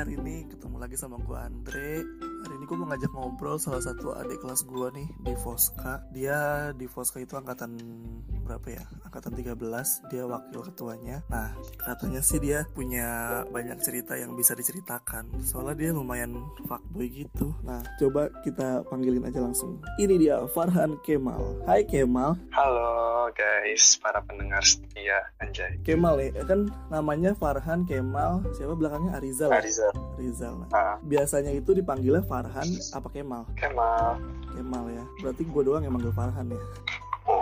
hari ini ketemu lagi sama gue Andre. Hari ini gue mau ngajak ngobrol salah satu adik kelas gue nih di Foska Dia di Foska itu angkatan berapa ya? Angkatan 13 Dia wakil ketuanya. Nah katanya sih dia punya banyak cerita yang bisa diceritakan. Soalnya dia lumayan fuckboy gitu. Nah coba kita panggilin aja langsung. Ini dia Farhan Kemal. Hai Kemal. Halo guys, para pendengar setia Anjay Kemal ya kan namanya Farhan Kemal Siapa belakangnya Arizal ya? Arizal Rizal. Nah, Ah. biasanya itu dipanggilnya Farhan apa Kemal? Kemal Kemal ya. Berarti gue doang yang manggil Farhan ya.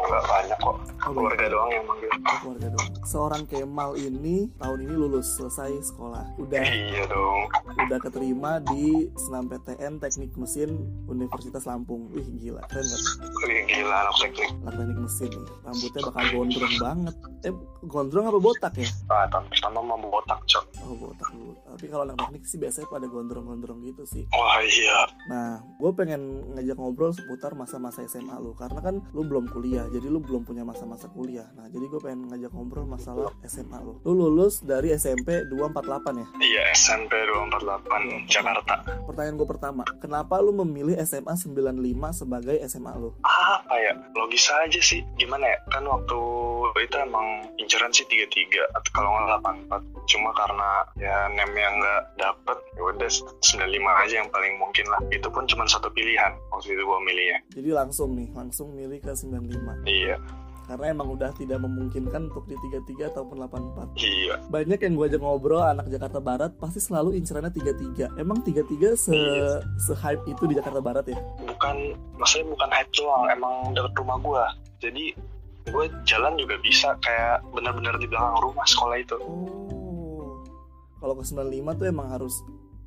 Nggak banyak kok Oh, Keluarga doang yang manggil Oh, keluarga doang. Seorang Kemal ini tahun ini lulus selesai sekolah. Udah Iya dong udah keterima di Senam PTN Teknik Mesin Universitas Lampung. Wih gila, keren gak? Wih, Gila anak teknik Anak teknik mesin nih. Rambutnya bakal gondrong banget. Eh, gondrong apa botak ya? ah, Tahun pertama mau botak cok Oh, botak dulu. Tapi kalau anak teknik sih biasanya pada gondrong-gondrong gitu sih. Wah iya. Nah, gue pengen ngajak ngobrol seputar masa-masa SMA lu. Karena kan lu belum kuliah, jadi lu belum punya masa-masa kuliah. Nah, jadi gue pengen ngajak ngobrol masalah SMA lu. Lu lulus dari SMP 248 ya? Iya SMP 248 Jakarta. Pertanyaan gue pertama, kenapa lu memilih SMA 95 sebagai SMA lu? Apa ya? Logis aja sih. Gimana ya? Kan waktu itu emang inceran sih 33 Atau kalau nggak 84 Cuma karena ya name yang nggak dapet ya udah 95 aja yang paling mungkin lah. Itu pun cuma satu pilihan Waktu itu gue milihnya Jadi langsung nih, langsung milih ke 95 Iya. Karena emang udah tidak memungkinkan untuk di 33 ataupun 84 Iya. Banyak yang gue ajak ngobrol anak Jakarta Barat pasti selalu incerannya 33 emang 33 se Iya. se hype itu di Jakarta Barat ya? Bukan maksudnya bukan hype doang emang deket rumah gua. Jadi gue jalan juga bisa kayak bener-bener di belakang rumah sekolah itu. Oh kalau ke 95 tuh emang harus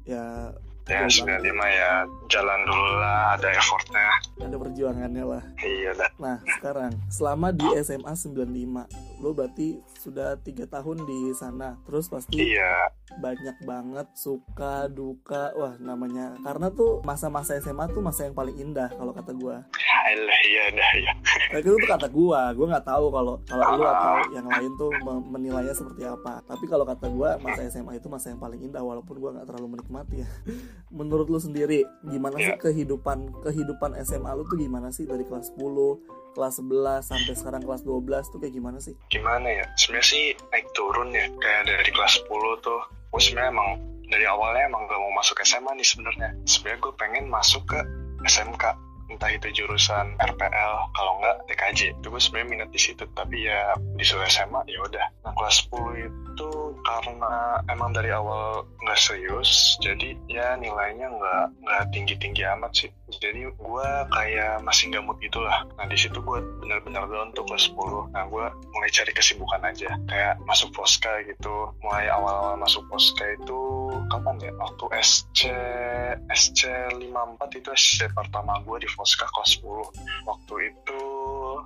ya ya jauh banget. 95 ya jalan dulu lah ada effortnya. Ada perjuangannya lah. Iya dah nah sekarang selama di SMA 95 lo berarti sudah tiga tahun di sana. Terus pasti iya. banyak banget suka duka wah namanya. Karena tuh masa-masa SMA tuh masa yang paling indah kalau kata gua. Alah, iya dah ya Nah, itu tuh kata gua, gua nggak tahu kalau kalau lu atau yang lain tuh me- menilainya seperti apa. Tapi kalau kata gua masa SMA itu masa yang paling indah walaupun gua nggak terlalu menikmati ya. Menurut lu sendiri, gimana sih Iya. kehidupan kehidupan SMA lu tuh gimana sih dari kelas 10, kelas 11 sampai sekarang kelas 12 tuh kayak gimana sih? gimana ya sebenarnya sih naik turun ya kayak dari kelas 10 tuh gue sebenarnya emang dari awalnya emang gak mau masuk SMA nih sebenarnya sebenarnya gue pengen masuk ke SMK entah itu jurusan RPL kalau enggak TKJ itu gue sebenarnya minat di situ tapi ya disuruh SMA ya udah. Nah kelas 10 itu karena emang dari awal nggak serius jadi ya nilainya nggak nggak tinggi tinggi amat sih. Jadi gue kayak masih nggak mood gitulah. Nah di situ gue benar-benar down tuh kelas 10 nah gue mulai cari kesibukan aja. Kayak masuk poska gitu. Mulai awal-awal masuk poska itu kapan ya? Waktu SC SC 54 itu SC pertama gue di Foska kelas 10 waktu itu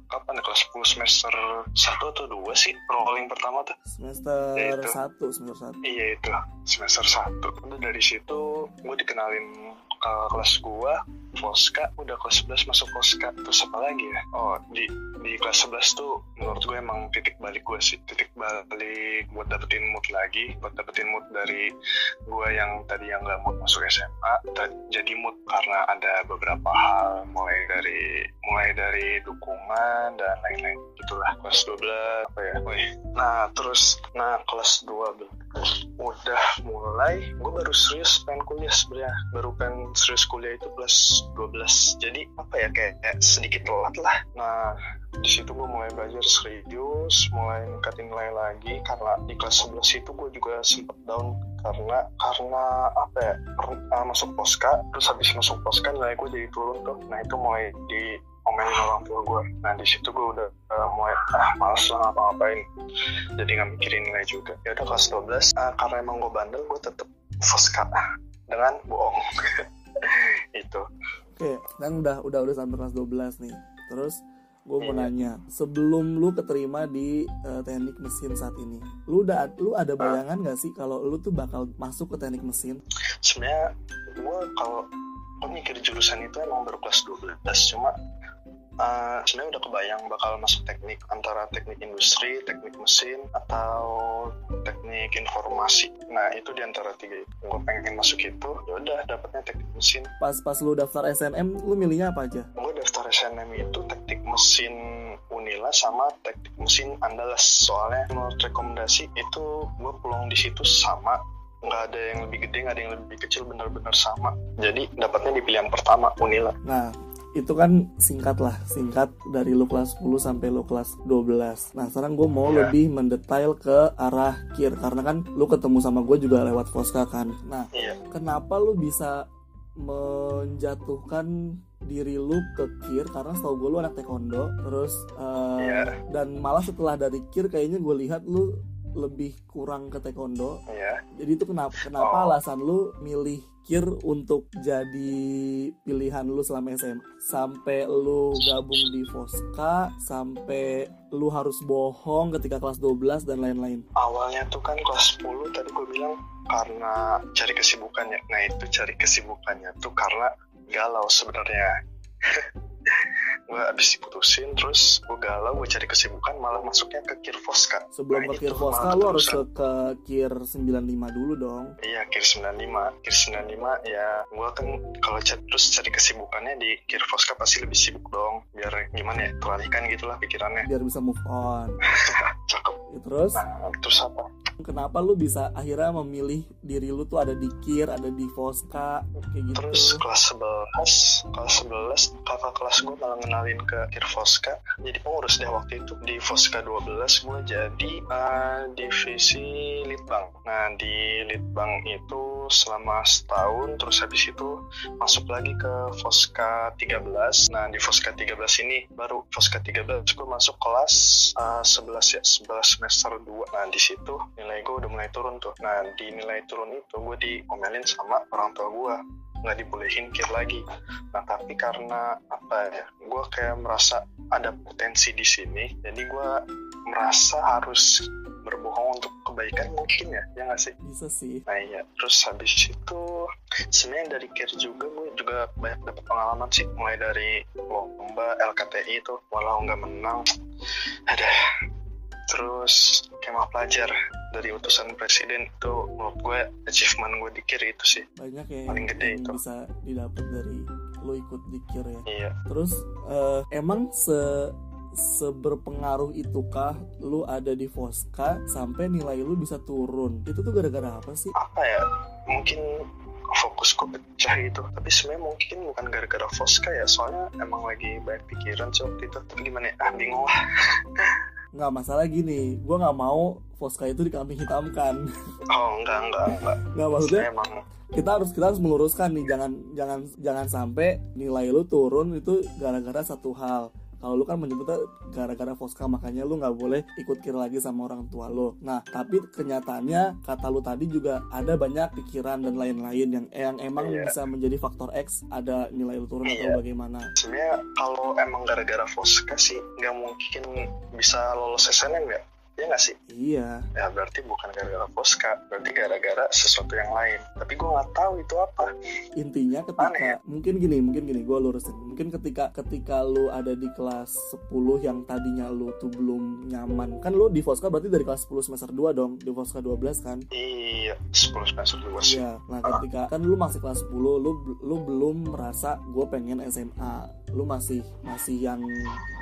kapan ya kelas 10 semester 1 atau 2 sih rolling pertama tuh? Semester Ya, itu. 1, semester 1. iya itu. Semester 1 udah dari situ gue dikenalin ke kelas gue Foska udah kelas 11 masuk Foska terus apa lagi ya? Oh di di kelas 11 tuh menurut gue emang titik balik gue sih. Titik balik buat dapetin mood lagi buat dapetin mood dari gue yang tadi yang gak mood masuk SMA jadi mood karena ada beberapa hal mulai dari mulai dari dukungan dan lain-lain. Itulah kelas 12 apa ya Wih. nah terus nah kelas 12 udah mulai gue baru serius pengen kuliah sebenarnya. Baru pengen serius kuliah itu kelas 12 jadi apa ya kayak, kayak sedikit telat lah. Nah di situ gue mulai belajar serius mulai ningkatin nilai lagi. Karena di kelas 11 itu gue juga sempet down. Karena karena apa ya uh, masuk poska terus habis masuk poska nilai gue jadi turun tuh. Nah itu mulai di omelin orang tua gue nah di situ gue udah uh, mulai ah males lah ngapa-ngapain jadi nggak mikirin nilai juga. Ya udah kelas 12 ah, karena emang gue bandel gue tetep foska dengan bohong kan udah udah udah sampai kelas 12 nih. Terus gue mau Iya. nanya, sebelum lu keterima di eh, teknik mesin saat ini, lu udah lu ada bayangan gak sih kalau lu tuh bakal masuk ke teknik mesin? sebenarnya gue kalau gue mikir jurusan itu emang baru kelas 12 cuma uh, sebenarnya udah kebayang bakal masuk teknik antara teknik industri, teknik mesin atau teknik informasi. Nah itu di antara tiga itu. Gue pengen masuk itu, ya udah dapatnya teknik mesin. Pas pas lu daftar SNM, lu milihnya apa aja? Gue daftar SNM itu teknik mesin Unila sama teknik mesin Andalas. Soalnya menurut rekomendasi itu gue pulang di situ sama nggak ada yang lebih gede nggak ada yang lebih kecil benar-benar sama jadi dapatnya di pilihan pertama Unila nah itu kan singkat lah singkat dari lu kelas 10 sampai lu kelas 12 nah sekarang gue mau yeah. lebih mendetail ke arah kir karena kan lu ketemu sama gue juga lewat Foska kan nah yeah. kenapa lu bisa menjatuhkan diri lu ke kir karena setahu gue lu anak taekwondo terus uh, eh, yeah. dan malah setelah dari kir kayaknya gue lihat lu lebih kurang ke taekwondo. Yeah. Jadi itu kenapa kenapa oh. alasan lu milih kir untuk jadi pilihan lu selama SM sampai lu gabung di Foska sampai lu harus bohong ketika kelas 12 dan lain-lain awalnya tuh kan kelas 10 tadi gue bilang karena cari kesibukannya nah itu cari kesibukannya tuh karena galau sebenarnya gue abis diputusin terus gue galau gue cari kesibukan malah masuknya ke Kir Foska sebelum nah, ke Kir Foska lu harus ke, ke Kir 95 dulu dong. Iya Kir 95 Kir 95 ya gue kan kalau terus cari kesibukannya di Kir Foska pasti lebih sibuk dong biar gimana ya teralihkan gitulah pikirannya. Biar bisa move on. Cakep. Ya, terus? Nah, terus apa kenapa lu bisa akhirnya memilih diri lu tuh ada di KIR, ada di Foska, kayak gitu. Terus kelas 11, kelas 11 kakak kelas gue malah ngenalin ke KIR Foska. Jadi pengurus deh waktu itu di Foska 12 gue jadi uh, divisi Litbang. Nah di Litbang itu selama setahun terus habis itu masuk lagi ke Foska 13. Nah di Foska 13 ini baru Foska 13 gue masuk kelas uh, 11 ya, 11 semester 2. Nah di situ nilai gue udah mulai turun tuh. Nah di nilai turun itu gue diomelin sama orang tua gue nggak dibolehin kir lagi. Nah tapi karena apa ya gue kayak merasa ada potensi di sini jadi gue merasa harus berbohong untuk kebaikan mungkin ya ya nggak sih? Bisa sih. Nah iya. Terus habis itu sebenarnya dari care juga gue juga banyak dapat pengalaman sih. Mulai dari lomba LKTI itu. Walau nggak menang ada. Terus kemah pelajar dari utusan presiden itu menurut gue achievement gue dikir itu sih. Banyak ya paling gede itu. bisa didapat dari lo ikut dikir ya. Iya. Terus uh, emang se seberpengaruh itukah lu ada di Foska sampai nilai lu bisa turun? Itu tuh gara-gara apa sih? Apa ya? Mungkin fokusku pecah itu tapi sebenarnya mungkin bukan gara-gara Foska ya. Soalnya emang lagi banyak pikiran sih waktu itu. Tapi gimana ya? Ah bingung lah nggak masalah gini. Gue nggak mau Fosca itu dikambing hitamkan. Oh enggak enggak enggak nggak maksudnya emang kita harus kita harus meluruskan nih. Jangan jangan jangan sampai nilai lu turun itu gara-gara satu hal kalau lu kan menyebutnya gara-gara Fosca makanya lu nggak boleh ikut kira lagi sama orang tua lu nah tapi kenyataannya kata lu tadi juga ada banyak pikiran dan lain-lain yang yang emang iya. bisa menjadi faktor X ada nilai lu turun iya. atau bagaimana sebenarnya kalau emang gara-gara Fosca sih nggak mungkin bisa lolos SNM ya Iya gak sih? Iya. Ya berarti bukan gara-gara Poska, berarti gara-gara sesuatu yang lain. Tapi gue nggak tahu itu apa. Intinya ketika Aneh. mungkin gini, mungkin gini, gue lurusin. Mungkin ketika ketika lu ada di kelas 10 yang tadinya lu tuh belum nyaman, kan lu di Foska berarti dari kelas 10 semester 2 dong, di Foska 12 kan? Iya, 10 semester 2 sih. Iya. Nah, ketika kan lu masih kelas 10, lu lu belum merasa gue pengen SMA. Lu masih masih yang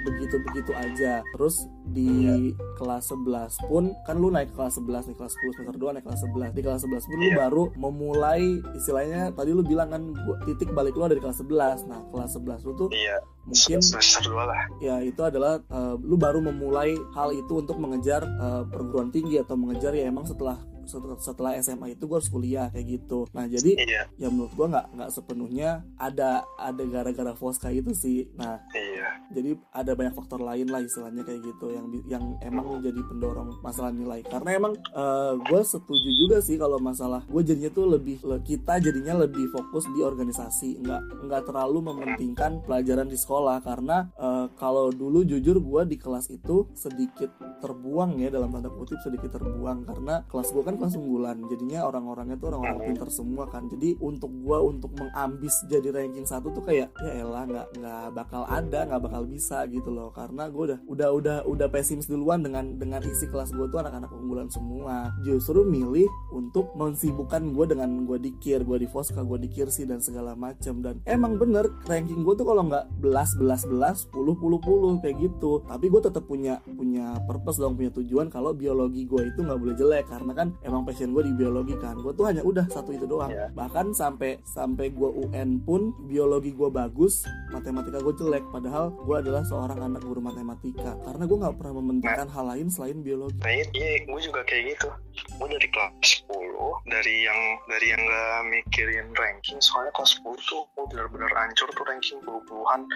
begitu-begitu aja. Terus di iya. kelas 11 pun kan lu naik kelas 11 nih kelas 10 semester 2 naik kelas 11 di kelas 11 pun yeah. lu iya. baru memulai istilahnya tadi lu bilang kan titik balik lu dari kelas 11 nah kelas 11 lu tuh yeah. mungkin semester 2 lah ya itu adalah uh, lu baru memulai hal itu untuk mengejar uh, perguruan tinggi atau mengejar ya emang setelah setelah SMA itu gue harus kuliah kayak gitu nah jadi iya. ya menurut gue nggak nggak sepenuhnya ada ada gara-gara Fosca itu sih nah iya. Jadi ada banyak faktor lain lah istilahnya kayak gitu yang yang emang hmm. jadi pendorong masalah nilai. Karena emang uh, eh, gue setuju juga sih kalau masalah gue jadinya tuh lebih kita jadinya lebih fokus di organisasi. Nggak nggak terlalu mementingkan pelajaran di sekolah. Karena uh, kalau dulu jujur gue di kelas itu sedikit terbuang ya dalam tanda kutip sedikit terbuang. Karena kelas gue kan kelas unggulan jadinya orang-orangnya tuh orang-orang pintar semua kan. Jadi untuk gue untuk mengambis jadi ranking satu tuh kayak ya elah nggak nggak bakal ada nggak bakal bisa gitu loh. Karena gue udah udah udah udah pesimis duluan dengan dengan isi kelas gue tuh anak-anak unggulan semua. Justru milih untuk mensibukkan gue dengan gue dikir gue di Fosca gue di Kirsi dan segala macam dan emang bener ranking gue tuh kalau nggak belas belas belas puluh puluh puluh kayak gitu. Tapi gue tetap punya punya purpose dong punya tujuan kalau biologi gue itu nggak boleh jelek. Karena kan emang passion gue di biologi kan. Gue tuh hanya udah satu itu doang. Yeah. bahkan sampai sampai gue UN pun biologi gue bagus matematika gue jelek. Padahal gue adalah seorang anak guru matematika karena gue nggak pernah mementingkan hal lain selain biologi Nah iya, iya gue juga kayak gitu. Gue dari kelas 10, dari yang dari yang gak mikirin ranking, soalnya kelas 10 tuh gue bener-bener hancur tuh ranking puluh-puluhan.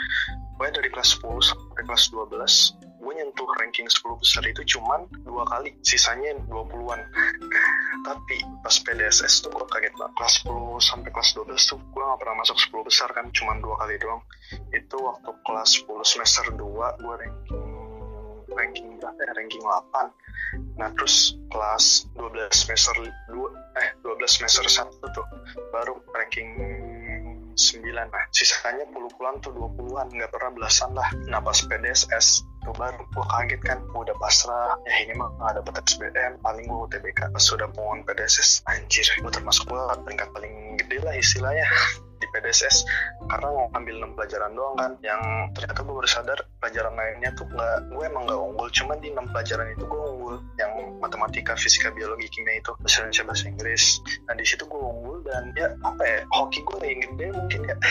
Gue dari kelas 10 sampai kelas 12, gue nyentuh ranking 10 besar itu cuman dua kali, sisanya 20-an. Tapi pas PDSS tuh gue kaget banget. Kelas 10 sampai kelas 12 tuh gue gak pernah masuk 10 besar kan, cuman dua kali doang. Itu waktu kelas 10 semester 2 gue ranking ranking berapa ya? Ranking 8 Nah terus kelas 12 semester 2 eh 12 semester 1 tuh baru ranking 9 nah sisanya puluh-puluhan tuh 20-an nggak pernah belasan lah. Nah pas PDSS tuh baru gue kaget kan gua udah pasrah. Ya ini mah nggak dapet SBM paling gue UTBK pas sudah pohon PDSS anjir gue termasuk gue peringkat paling gede lah istilahnya di PDSS karena ngambil 6 pelajaran doang kan. Yang ternyata gue baru sadar pelajaran lainnya tuh nggak gue emang nggak unggul. Cuman di 6 pelajaran itu gue unggul yang matematika fisika biologi kimia itu bahasa Indonesia bahasa Inggris. Nah di situ gue unggul dan ya apa ya hoki gue yang gede mungkin ya.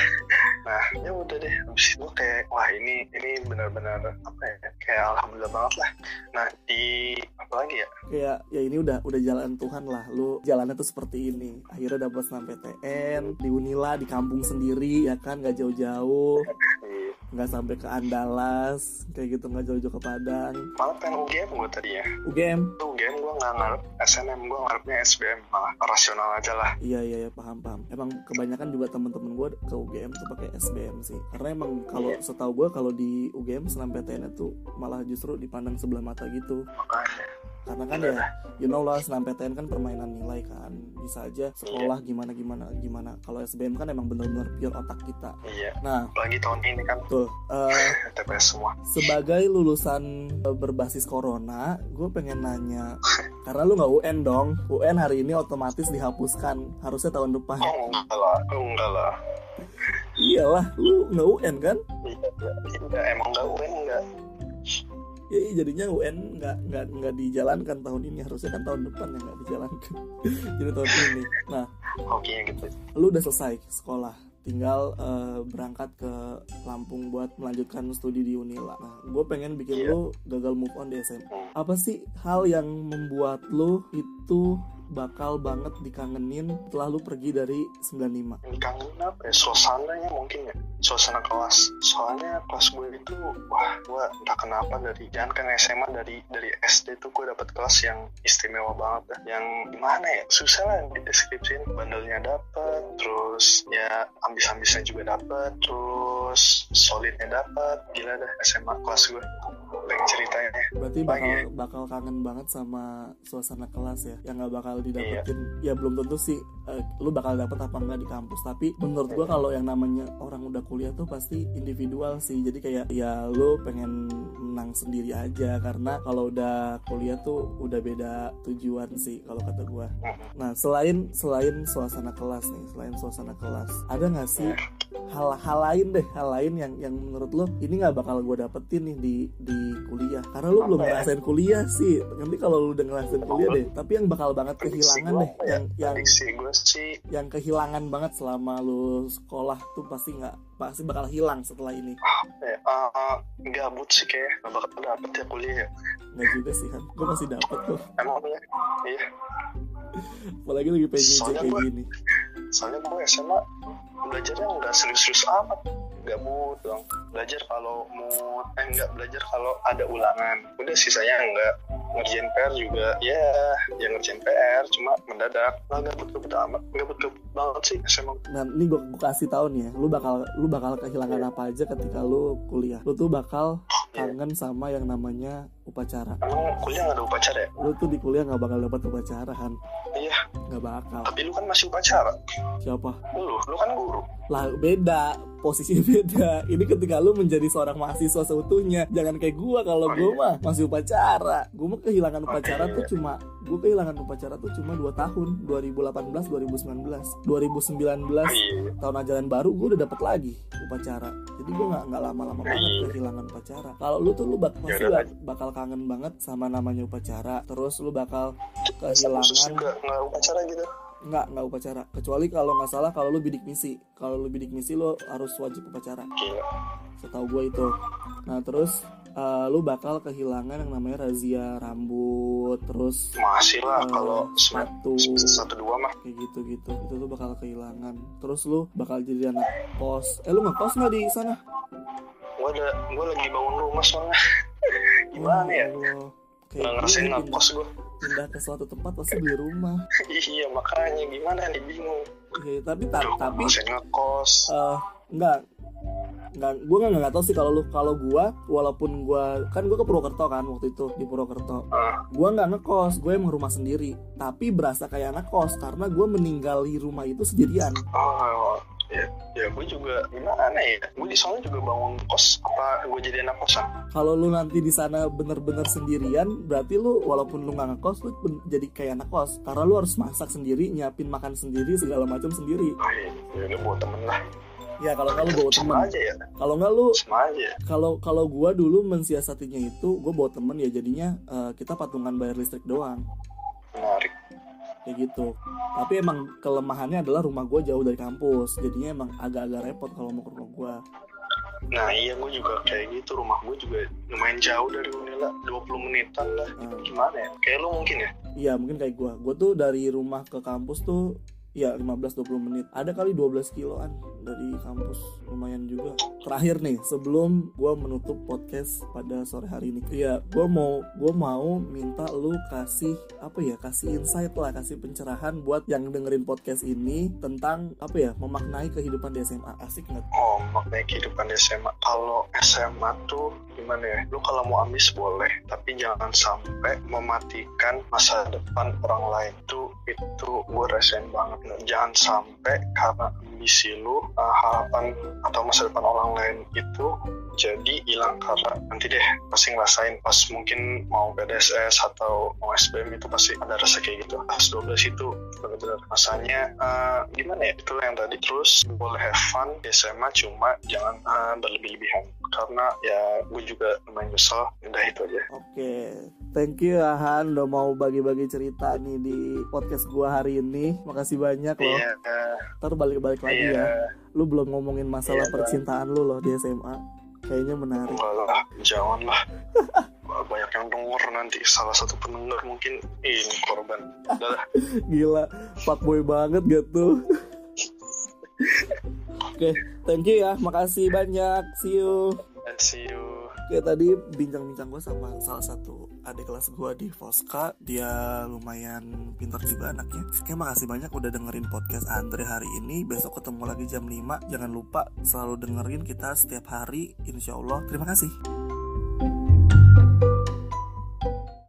Nah ya udah deh. Habis itu kayak wah ini ini benar-benar apa ya kayak alhamdulillah banget lah. Nah di apa lagi ya? Kayak ya ini udah udah jalan Tuhan lah. Lu jalannya tuh seperti ini. Akhirnya dapat SNMPTN di Unila di kampung sendiri ya kan? Nggak jauh-jauh. Di- nggak sampai ke Andalas kayak gitu. Nggak jauh-jauh ke Padang. Malah pengen UGM gue tadi ya. UGM tuh UGM gue nggak ngarep SNM gue ngarepnya SBM malah rasional aja lah. Iya iya iya paham paham. Emang kebanyakan juga temen-temen gue ke UGM tuh pakai SBM sih. Karena emang kalau Iya. setahu gue kalau di UGM SNMPTN itu malah justru dipandang sebelah mata gitu. Makanya karena kan ya you know lah SNMPTN kan permainan nilai kan. Bisa aja sekolah gimana gimana gimana. Kalau SBM kan emang bener-bener pure otak kita. Iya. Nah lagi tahun ini kan. tuh eh, TPS semua. sebagai lulusan eh, berbasis corona gue pengen nanya karena lu nggak UN dong UN hari ini otomatis dihapuskan harusnya tahun depan. Oh enggak lah oh enggak lah. Iyalah lu nggak UN kan? Iya iya enggak emang enggak UN enggak ya iya, jadinya UN nggak nggak nggak dijalankan tahun ini harusnya kan tahun depan yang nggak dijalankan jadi tahun ini nah oke gitu lu udah selesai sekolah tinggal eh, berangkat ke Lampung buat melanjutkan studi di Unila. Nah, gue pengen bikin Iya. lu gagal move on di SMA. Apa sih hal yang membuat lu itu bakal banget dikangenin setelah lu pergi dari 95? ini kangen apa ya? Suasananya mungkin ya. Suasana kelas. Soalnya kelas gue itu wah gue entah kenapa dari jangan kan SMA dari dari SD tuh gue dapet kelas yang istimewa banget dah. yang gimana ya? Susah lah dideskripsiin. Bandelnya dapet terus ya ambis-ambisnya juga dapet terus solidnya dapet. Gila dah SMA kelas gue ceritanya Berarti bakal ya? bakal kangen banget sama suasana kelas ya, yang nggak bakal Iya. didapetin. Ya belum tentu sih, eh, lu bakal dapet apa enggak di kampus. Tapi menurut Iya. gua kalau yang namanya orang udah kuliah tuh pasti individual sih. Jadi kayak ya lu pengen menang sendiri aja karena kalau udah kuliah tuh udah beda tujuan sih kalau kata gua. Nah selain selain suasana kelas nih, selain suasana kelas, ada nggak sih hal-hal lain deh, hal lain yang yang menurut lo ini nggak bakal gue dapetin nih di di kuliah. Karena lo belum ya? ngerasain kuliah sih. Nanti kalau lo udah ngerasain kuliah deh. Tapi yang bakal banget kehilangan deh ya? yang yang yang kehilangan banget selama lo sekolah tuh pasti nggak pasti bakal hilang setelah ini. Ya? Uh, gabut sih kayak gak bakal dapet ya kuliah ya. Nggak juga sih kan gue masih dapet kok. Emang ya? Iya. Apalagi lagi Soalnya kayak gini. soalnya gue SMA belajarnya nggak serius-serius amat. Gabut dong. Belajar kalau mood. Eh nggak belajar kalau ada ulangan. Udah sisanya nggak. Ngerjain PR juga ya ya ngerjain PR cuma mendadak. Nggak gabut gabut amat. Gabut gabut banget sih SMA Nah, ini gue kasih tahu nih ya, lu bakal lu bakal kehilangan Iya. apa aja ketika lu kuliah. Lu tuh bakal kangen sama yang namanya upacara. emang kuliah nggak ada upacara ya? Lu tuh di kuliah nggak bakal dapat upacara kan. Iya nggak bakal Tapi lu kan masih upacara. siapa Lu, lu kan guru. lah beda posisinya beda ini ketika lu menjadi seorang mahasiswa seutuhnya jangan kayak gua kalau Oh, gua iya. mah masih upacara gua mah kehilangan Oh, upacara iya. tuh cuma gua kehilangan upacara tuh cuma 2 tahun 2018 2019 2019 Iya. tahun ajaran baru gue udah dapat lagi upacara. Jadi gue nggak nggak lama-lama banget Iya. kehilangan upacara. Kalau lu tuh lu bak pasti Yaudah, bak- bakal kangen banget sama namanya upacara? Terus lu bakal kehilangan nggak upacara gitu. nggak nggak upacara. Kecuali kalau nggak salah kalau lu bidik misi. Kalau lu bidik misi lu harus wajib upacara. Gila. setahu gue itu. Nah terus eh, lu bakal kehilangan yang namanya razia rambut terus Masih lah Eh, kalau semester satu dua mah. kayak gitu gitu itu lu bakal kehilangan terus lu bakal jadi anak kos eh lu ngekos nggak di sana Gua ada, gua lagi bangun rumah soalnya. Gimana ya? Kayak Nggak ngerasain ngekos gua. pindah ke suatu tempat pasti beli rumah. iya makanya gimana nih bingung. Ya, tapi ta- tapi ngekos. eh enggak enggak gue nggak nggak tahu sih kalau lu kalau gua walaupun gua kan gua ke Purwokerto kan waktu itu di Purwokerto. Gua nggak ngekos gue emang rumah sendiri. Tapi berasa kayak anak kos karena gua meninggali rumah itu sendirian. Oh, ya, ya gue juga gimana ya? Gue di sana juga bangun kos. Apa gue jadi anak kosan? kalau lu nanti di sana bener-bener sendirian berarti lu walaupun lu nggak ngekos lu jadi kayak anak kos. Karena lu harus masak sendiri nyiapin makan sendiri segala macam sendiri. Oh, iya, ya udah bawa temen lah. Ya kalau nggak lu bawa Sama aja ya, kalau nggak lu aja. kalau kalau gua dulu mensiasatinya itu gue bawa temen ya jadinya eh, kita patungan bayar listrik doang. Menarik. kayak gitu. Tapi emang kelemahannya adalah rumah gue jauh dari kampus jadinya emang agak-agak repot kalau mau ke rumah gue Nah iya gue juga kayak gitu. Rumah gue juga lumayan jauh dari Unila 20 menitan lah. Gimana ya? Kayak lu mungkin ya? Iya mungkin kayak gue gue tuh dari rumah ke kampus tuh ya 15-20 menit. Ada kali 12 kiloan dari kampus lumayan juga. Terakhir nih sebelum gue menutup podcast pada sore hari ini. Iya gue mau gue mau minta lu kasih apa ya kasih insight lah kasih pencerahan buat yang dengerin podcast ini tentang apa ya memaknai kehidupan di SMA asik nggak? Oh maknanya kehidupan di SMA kalau SMA tuh gimana ya? Lu kalau mau ambis boleh tapi jangan sampai mematikan masa depan orang lain. Tuh itu gue rasain banget. Jangan sampai karena ambisi lu uh, harapan atau masa depan orang lain itu jadi hilang karena nanti deh pasti ngerasain pas mungkin mau PDSS atau mau SBM itu pasti ada rasa kayak gitu. Pas 12 itu benar-benar masanya uh, gimana ya? Itu yang tadi. Terus boleh have fun di SMA cuma jangan uh, berlebih-lebihan karena ya gue juga lumayan nyesel udah itu aja Oke, thank you Ahan udah mau bagi-bagi cerita nih di podcast gua hari ini. Makasih banyak loh. iya Ntar balik-balik lagi iya ya. Lu belum ngomongin masalah Bang. percintaan lu loh di SMA. Kayaknya menarik. enggak lah jangan lah banyak yang denger nanti salah satu pendengar mungkin ini korban udah Gila, fuckboy banget gak tuh? Oke, thank you ya. Makasih banyak. See you. see you. Oke tadi bincang-bincang gue sama salah satu adik kelas gue di Voska Dia lumayan pintar juga anaknya. Oke makasih banyak udah dengerin podcast Andre hari ini. Besok ketemu lagi jam 5 Jangan lupa selalu dengerin kita setiap hari. Insya Allah. Terima kasih